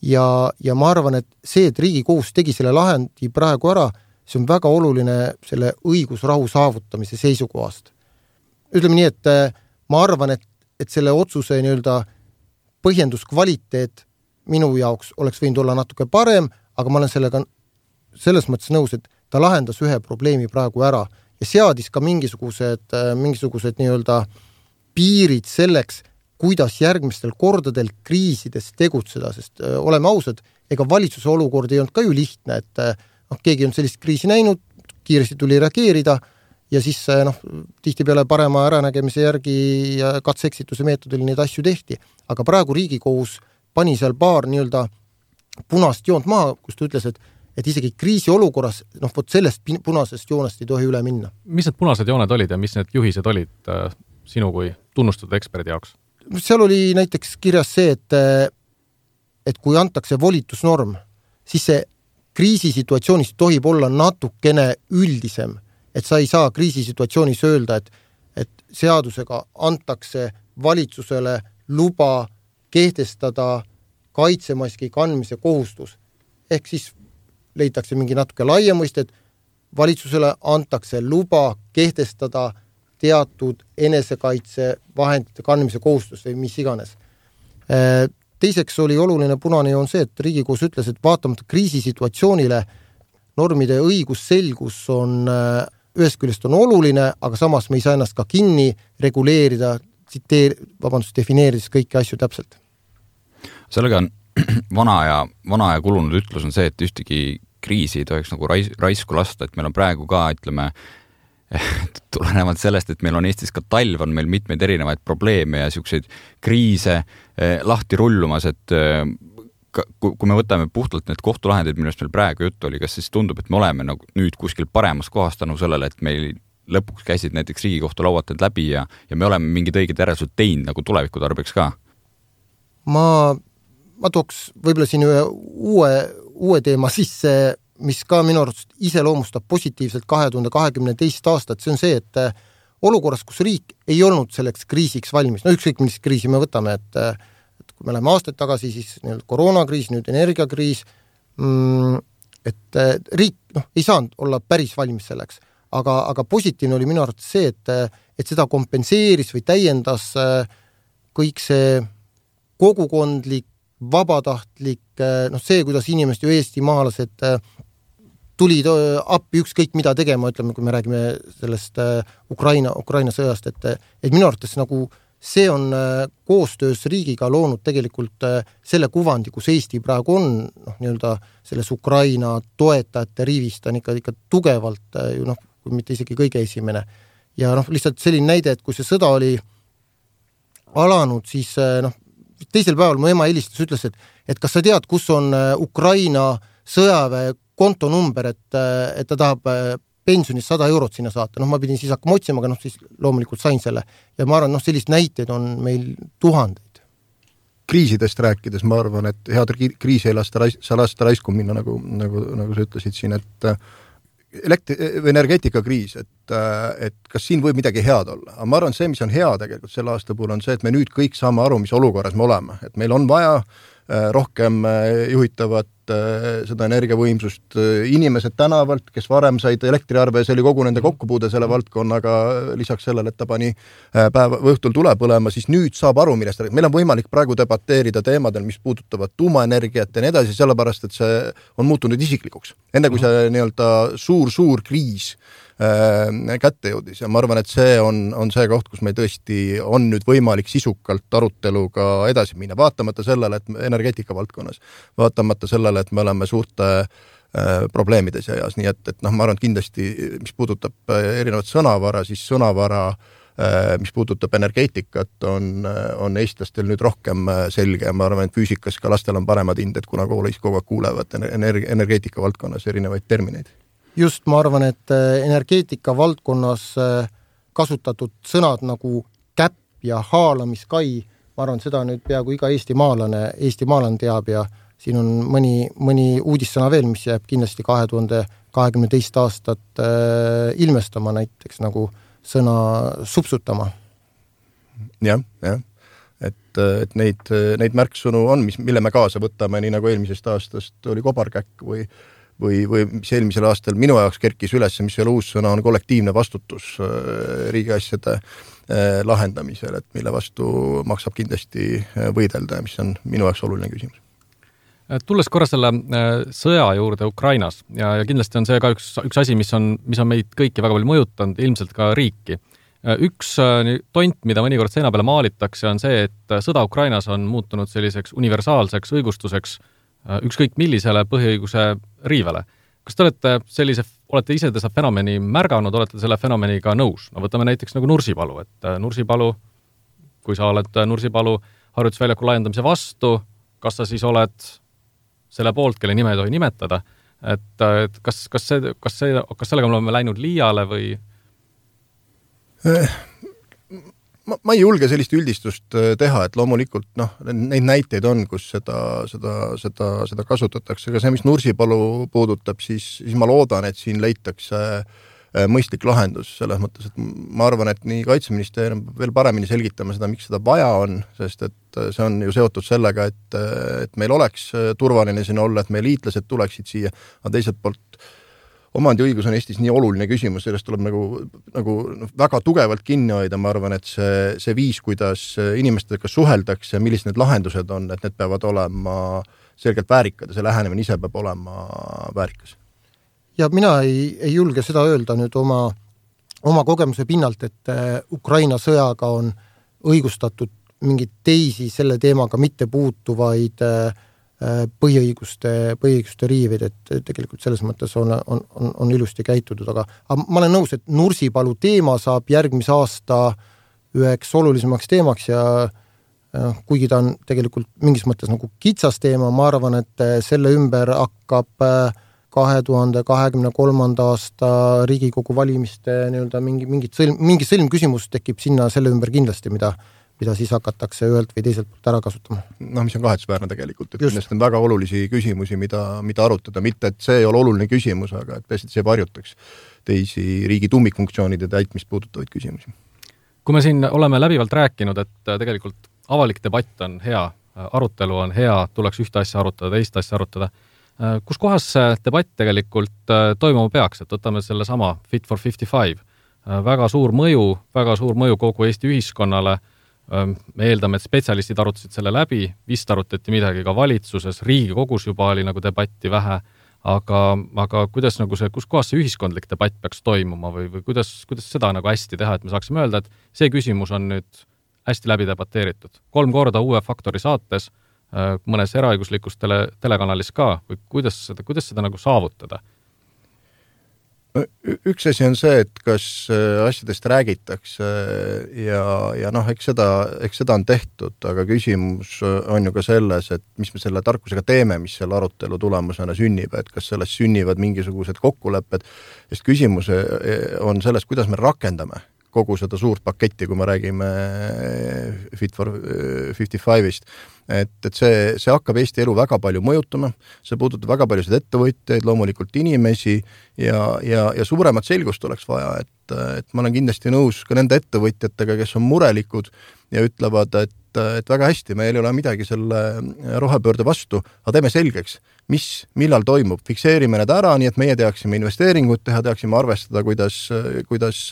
ja, ja ma arvan, et see, et Riigikohus tegi selle lahendi praegu ära, see on väga oluline selle õigusrahu saavutamise seisukohast. ütleme nii, et äh, ma arvan, et, et selle otsuse nii-öelda põhjenduskvaliteet minu jaoks oleks võinud olla natuke parem, aga ma olen sellega selles mõttes nõus, et ta lahendas ühe probleemi praegu ära ja seadis ka mingisugused, äh, mingisugused nii-öelda piirid selleks, kuidas järgmistel kordadel kriisides tegutseda, sest öö, oleme ausad, ega valitsuse olukord ei olnud ka ju lihtne, et noh, keegi on sellist kriisi näinud, kiiresti tuli reageerida ja siis noh, tihtipeale parema äranägemise järgi ja katse-eksituse meetodil neid asju tehti. aga praegu Riigikohus pani seal paar nii-öelda punast joont maha, kus ta ütles, et et isegi kriisiolukorras noh, vot sellest punasest joonest ei tohi üle minna. mis need punased jooned olid ja mis need juhised olid äh, sinu kui tunnustatud eksperdi jaoks? seal oli näiteks kirjas see, et et kui antakse volitusnorm, siis see kriisisituatsioonis tohib olla natukene üldisem, et sa ei saa kriisisituatsioonis öelda, et et seadusega antakse valitsusele luba kehtestada kaitsemaski kandmise kohustus. ehk siis leitakse mingi natuke laiem mõiste, et valitsusele antakse luba kehtestada teatud enesekaitsevahendite kandmise kohustus või mis iganes. Äh, teiseks oli oluline punane joon see, et Riigikohus ütles, et vaatamata kriisisituatsioonile normide õigusselgus on äh, ühest küljest on oluline, aga samas me ei saa ennast ka kinni reguleerida, tsiteer-, vabandust, defineerides kõiki asju täpselt. sellega on vana ja, vana ja kulunud ütlus on see, et ühtegi kriisi ei tohiks nagu rais-, raisku lasta, et meil on praegu ka, ütleme, tulenevalt sellest, et meil on Eestis ka talv, on meil mitmeid erinevaid probleeme ja niisuguseid kriise eh, lahti rullumas, et eh, kui me võtame puhtalt need kohtulahendid, millest meil praegu juttu oli, kas siis tundub, et me oleme nagu nüüd kuskil paremas kohas tänu sellele, et meil lõpuks käisid näiteks Riigikohtu laualt need läbi ja, ja me oleme mingid õiged järeldused teinud nagu tuleviku tarbeks ka? ma, ma tooks võib-olla siin ühe uue, uue teema sisse mis ka minu arust iseloomustab positiivselt kahe tuhande kahekümne teist aastat, see on see, et äh, olukorras, kus riik ei olnud selleks kriisiks valmis, no ükskõik, millist kriisi me võtame, et äh, et kui me läheme aastaid tagasi, siis nii-öelda koroonakriis, nüüd energiakriis mm,, et äh, riik noh, ei saanud olla päris valmis selleks. aga, aga positiivne oli minu arvates see, et, et seda kompenseeris või täiendas kõik see kogukondlik, vabatahtlik, noh see, kuidas inimesed ju eestimaalased tulid appi ükskõik mida tegema, ütleme, kui me räägime sellest Ukraina, Ukraina sõjast, et et minu arvates nagu see on koostöös riigiga loonud tegelikult selle kuvandi, kus Eesti praegu on, noh, nii-öelda selles Ukraina toetajate rivis, ta on ikka, ikka tugevalt ju noh, mitte isegi kõige esimene. ja noh, lihtsalt selline näide, et kui see sõda oli alanud, siis noh, teisel päeval mu ema helistas, ütles, et et kas sa tead, kus on Ukraina sõjaväe kontonumber, et, et ta tahab äh, pensionist sada eurot sinna saata, noh, ma pidin siis hakkama otsima, aga noh, siis loomulikult sain selle. ja ma arvan, noh, selliseid näiteid on meil tuhandeid. kriisidest rääkides ma arvan, et head kriisi ei lasta rais-, saa lasta raisku minna, nagu, nagu, nagu sa ütlesid siin, et äh, elektri, või energeetikakriis, et, äh, et kas siin võib midagi head olla, aga ma arvan, see, mis on hea tegelikult selle aasta puhul, on see, et me nüüd kõik saame aru, mis olukorras me oleme, et meil on vaja rohkem juhitavat Äh, seda energiavõimsust, äh, inimesed tänavalt, kes varem said elektriarve, see oli kogu nende kokkupuude selle valdkonnaga, lisaks sellele, et ta pani äh, päeva, õhtul tule põlema, siis nüüd saab aru, millest meil on võimalik praegu debateerida teemadel, mis puudutavad tuumaenergiat ja nii edasi, sellepärast et see on muutunud isiklikuks. enne kui see nii-öelda suur-suur kriis Äh, kätte jõudis. Ja ma arvan, et see on, on see koht, kus meil tõesti on nüüd võimalik sisukalt aruteluga edasi minna, vaatamata sellele, et energeetika valdkonnas, vaatamata sellele, et me oleme suurte äh, probleemide seas, nii et, et noh, ma arvan, et kindlasti mis puudutab äh, erinevat sõnavara, siis sõnavara äh, mis puudutab energeetikat, on, on eestlastel nüüd rohkem selge. Ja ma arvan, et füüsikas ka lastel on paremad hinded, kuna koolis kogu aeg kuulevad energia, energeetika valdkonnas erinevaid termineid. Just, ma arvan, et energeetika valdkonnas kasutatud sõnad nagu käpp ja haalamiskai ma arvan, seda nüüd peaaegu iga eestimaalane, eestimaalane teab ja siin on mõni, mõni uudissõna veel, mis jääb kindlasti kahe tuhande kahekümne teist aastat äh, ilmestama, näiteks nagu sõna supsutama ja,. jah, jah, et, et neid, neid märksõnu on, mis, mille me kaasa võtame, nii nagu eelmisest aastast oli kobarkäkk või või, või mis eelmisel aastal minu jaoks kerkis üles, mis ei ole uus sõna, on kollektiivne vastutus äh, riigiasjade äh, lahendamisel, et mille vastu maksab kindlasti äh, võidelda ja mis on minu jaoks oluline küsimus tulles korra selle sõja juurde Ukrainas ja, ja kindlasti on see ka üks, üks asi, mis on, mis on meid kõiki väga palju mõjutanud, ilmselt ka riiki. üks tont, mida mõnikord seina peale maalitakse, on see, et sõda Ukrainas on muutunud selliseks universaalseks õigustuseks ükskõik millisele põhiõiguse riivele kas te olete sellise, olete ise seda fenomeni märganud, olete selle fenomeniga nõus? no võtame näiteks nagu Nursipalu, et äh, Nursipalu, kui sa oled äh, Nursipalu harjutusväljaku laiendamise vastu, kas sa siis oled selle poolt, kelle nime ei tohi nimetada, et, äh, et kas, kas see, kas see, kas sellega me oleme läinud liiale või? Ma, ma ei julge sellist üldistust äh, teha, et loomulikult noh, neid näiteid on, kus seda, seda, seda, seda kasutatakse, aga see, mis Nursipalu puudutab, siis, siis ma loodan, et siin leitakse äh, mõistlik lahendus, selles mõttes, et ma arvan, et nii Kaitseministeerium peab veel paremini selgitama seda, miks seda vaja on, sest et äh, see on ju seotud sellega, et, et meil oleks turvaline siin olla, et meie liitlased tuleksid siia, aga teiselt poolt omandiõigus on Eestis nii oluline küsimus, sellest tuleb nagu, nagu noh, väga tugevalt kinni hoida, ma arvan, et see, see viis, kuidas inimestega suheldakse, millised need lahendused on, et need peavad olema selgelt väärikad ja see lähenemine ise peab olema väärikas. ja mina ei, ei julge seda öelda nüüd oma, oma kogemuse pinnalt, et äh, Ukraina sõjaga on õigustatud mingeid teisi selle teemaga mitte puutuvaid Äh, põhiõiguste, põhiõiguste riiveid, et tegelikult selles mõttes on, on, on, on ilusti käitutud, aga aga ma olen nõus, et Nursipalu teema saab järgmise aasta üheks olulisemaks teemaks ja noh, kuigi ta on tegelikult mingis mõttes nagu kitsas teema, ma arvan, et selle ümber hakkab äh, kahe tuhande kahekümne kolmanda aasta Riigikogu valimiste nii-öelda mingi, mingit sõlm, mingi sõlmküsimus tekib sinna selle ümber kindlasti, mida mida siis hakatakse ühelt või teiselt poolt ära kasutama. noh, mis on kahetsusväärne tegelikult, et kindlasti on väga olulisi küsimusi, mida, mida arutada, mitte et see ei ole oluline küsimus, aga et et see varjutaks teisi riigi tuumikfunktsioonide täitmist puudutavaid küsimusi. kui me siin oleme läbivalt rääkinud, et äh, tegelikult avalik debatt on hea, äh, arutelu on hea, tuleks ühte asja arutada, teist asja arutada, äh, kus kohas see debatt tegelikult toimuma peaks, et võtame sellesama Fit for fifty five, väga suur mõju, väga suur mõju kogu Eesti ühiskonnale me eeldame, et spetsialistid arutasid selle läbi, vist arutati midagi ka valitsuses, Riigikogus juba oli nagu debatti vähe, aga, aga kuidas nagu see, kus kohas see ühiskondlik debatt peaks toimuma või, või kuidas, kuidas seda nagu hästi teha, et me saaksime öelda, et see küsimus on nüüd hästi läbi debateeritud. kolm korda Uue Faktori saates, mõnes eraõiguslikus tele, telekanalis ka, või kuidas seda, kuidas seda nagu saavutada? Üks asi on see, et kas äh, asjadest räägitakse ja, ja noh, eks seda, eks seda on tehtud, aga küsimus on ju ka selles, et mis me selle tarkusega teeme, mis selle arutelu tulemusena sünnib, et kas sellest sünnivad mingisugused kokkulepped, sest küsimus äh, on selles, kuidas me rakendame kogu seda suurt paketti, kui me räägime Fit for fifty five'ist et, et see, see hakkab Eesti elu väga palju mõjutama, see puudutab väga paljusid ettevõtjaid, loomulikult inimesi ja, ja, ja suuremat selgust oleks vaja, et, et ma olen kindlasti nõus ka nende ettevõtjatega, kes on murelikud ja ütlevad, et, et väga hästi, meil ei ole midagi selle rohepöörde vastu, aga teeme selgeks, mis, millal toimub, fikseerime need ära, nii et meie teaksime investeeringuid teha, teaksime arvestada, kuidas, kuidas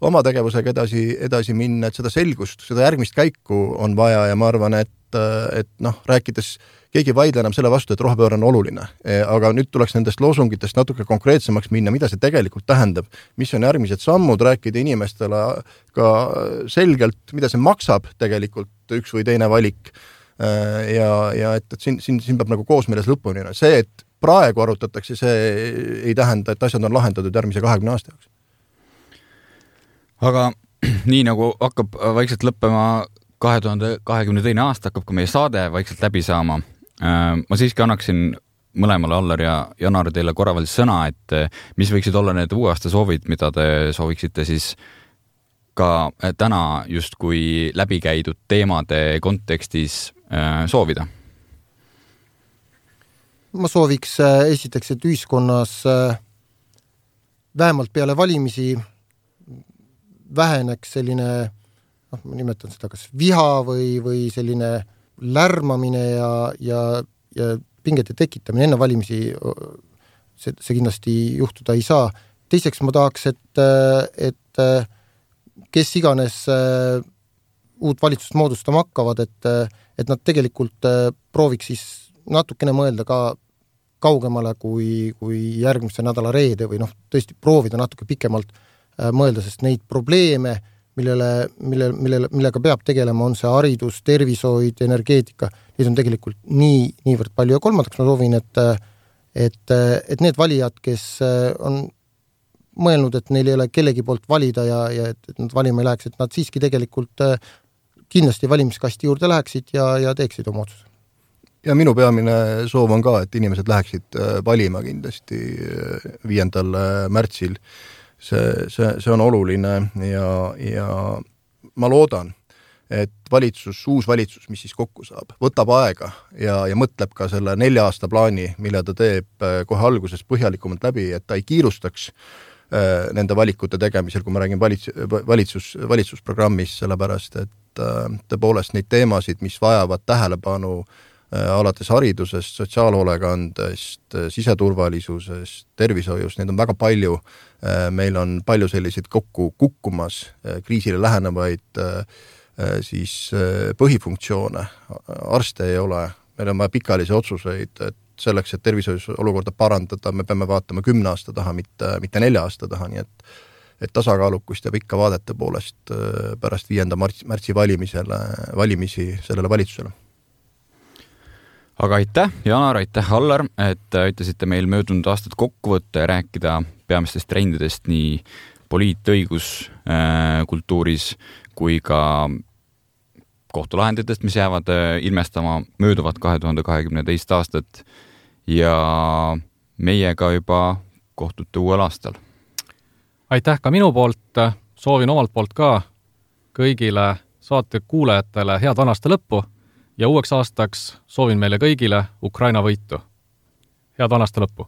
oma tegevusega edasi, edasi minna, et seda selgust, seda järgmist käiku on vaja ja ma arvan, et et, noh, rääkides keegi ei vaidle enam selle vastu, et rohepööre on oluline, aga nüüd tuleks nendest loosungitest natuke konkreetsemaks minna, mida see tegelikult tähendab, mis on järgmised sammud, rääkida inimestele ka selgelt, mida see maksab tegelikult, üks või teine valik ja, ja et, et siin, siin, siin peab nagu koosmeeles lõpuni, see, et praegu arutatakse, see ei tähenda, et asjad on lahendatud järgmise kahekümne aasta jaoks. Aga nii nagu hakkab vaikselt lõppema kahe tuhande kahekümne teine aasta, hakkab ka meie saade vaikselt läbi saama. ma siiski annaksin mõlemale, Allar ja Janar, teile korra veel sõna, et mis võiksid olla need uue aasta soovid, mida te sooviksite siis ka täna justkui läbikäidud teemade kontekstis soovida ma sooviks äh, esiteks, et ühiskonnas äh, vähemalt peale valimisi väheneks selline noh, ma nimetan seda kas viha või, või selline lärmamine ja, ja, ja pingete tekitamine enne valimisi, see, see kindlasti juhtuda ei saa. teiseks ma tahaks, et, et kes iganes uut valitsust moodustama hakkavad, et, et nad tegelikult prooviks siis natukene mõelda ka kaugemale kui, kui järgmise nädala reede või noh, tõesti proovida natuke pikemalt mõelda, sest neid probleeme, millele, mille, millele, millega peab tegelema, on see haridus, tervishoid, energeetika, neid on tegelikult nii, niivõrd palju ja kolmandaks ma soovin, et et, et need valijad, kes äh, on mõelnud, et neil ei ole kellegi poolt valida ja, ja et, nad valima ei läheks, et nad siiski tegelikult äh, kindlasti valimiskasti juurde läheksid ja, ja teeksid oma otsuse ja minu peamine soov on ka, et inimesed läheksid äh, valima kindlasti äh, viiendal äh, märtsil. See, see, see on oluline ja, ja ma loodan, et valitsus, uus valitsus, mis siis kokku saab, võtab aega ja, ja mõtleb ka selle nelja aasta plaani, mille ta teeb kohe alguses põhjalikumalt läbi, et ta ei kiirustaks nende valikute tegemisel, kui ma räägin valits-, valitsus, valitsusprogrammist, sellepärast et tõepoolest neid teemasid, mis vajavad tähelepanu äh, Äh, alates haridusest, sotsiaalhoolekandest, äh, siseturvalisusest, tervishoiust, neid on väga palju. Äh, meil on palju selliseid kokku kukkumas, kriisile lähenevaid siis põhifunktsioone, arste ei ole, meil on vaja pikaajalisi otsuseid, et selleks, et tervishoius olukorda parandada, me peame vaatama kümne aasta taha, mitte, mitte nelja aasta taha, nii et et tasakaalukust jääb ikka vaadete poolest pärast viienda märtsi, märtsi valimisele, valimisi sellele valitsusele aga aitäh, Janar, aitäh, Allar, et aitasite meil möödunud aastat kokku võtta ja rääkida peamistest trendidest nii poliitõiguskultuuris äh, kui ka kohtulahenditest, mis jäävad äh, ilmestama mööduvat kahe tuhande kahekümne teist aastat ja meiega juba kohtute uuel aastal. aitäh ka minu poolt, soovin omalt poolt ka kõigile saate kuulajatele head vana aasta lõppu ja uueks aastaks soovin meile kõigile Ukraina võitu. head vana aasta lõppu!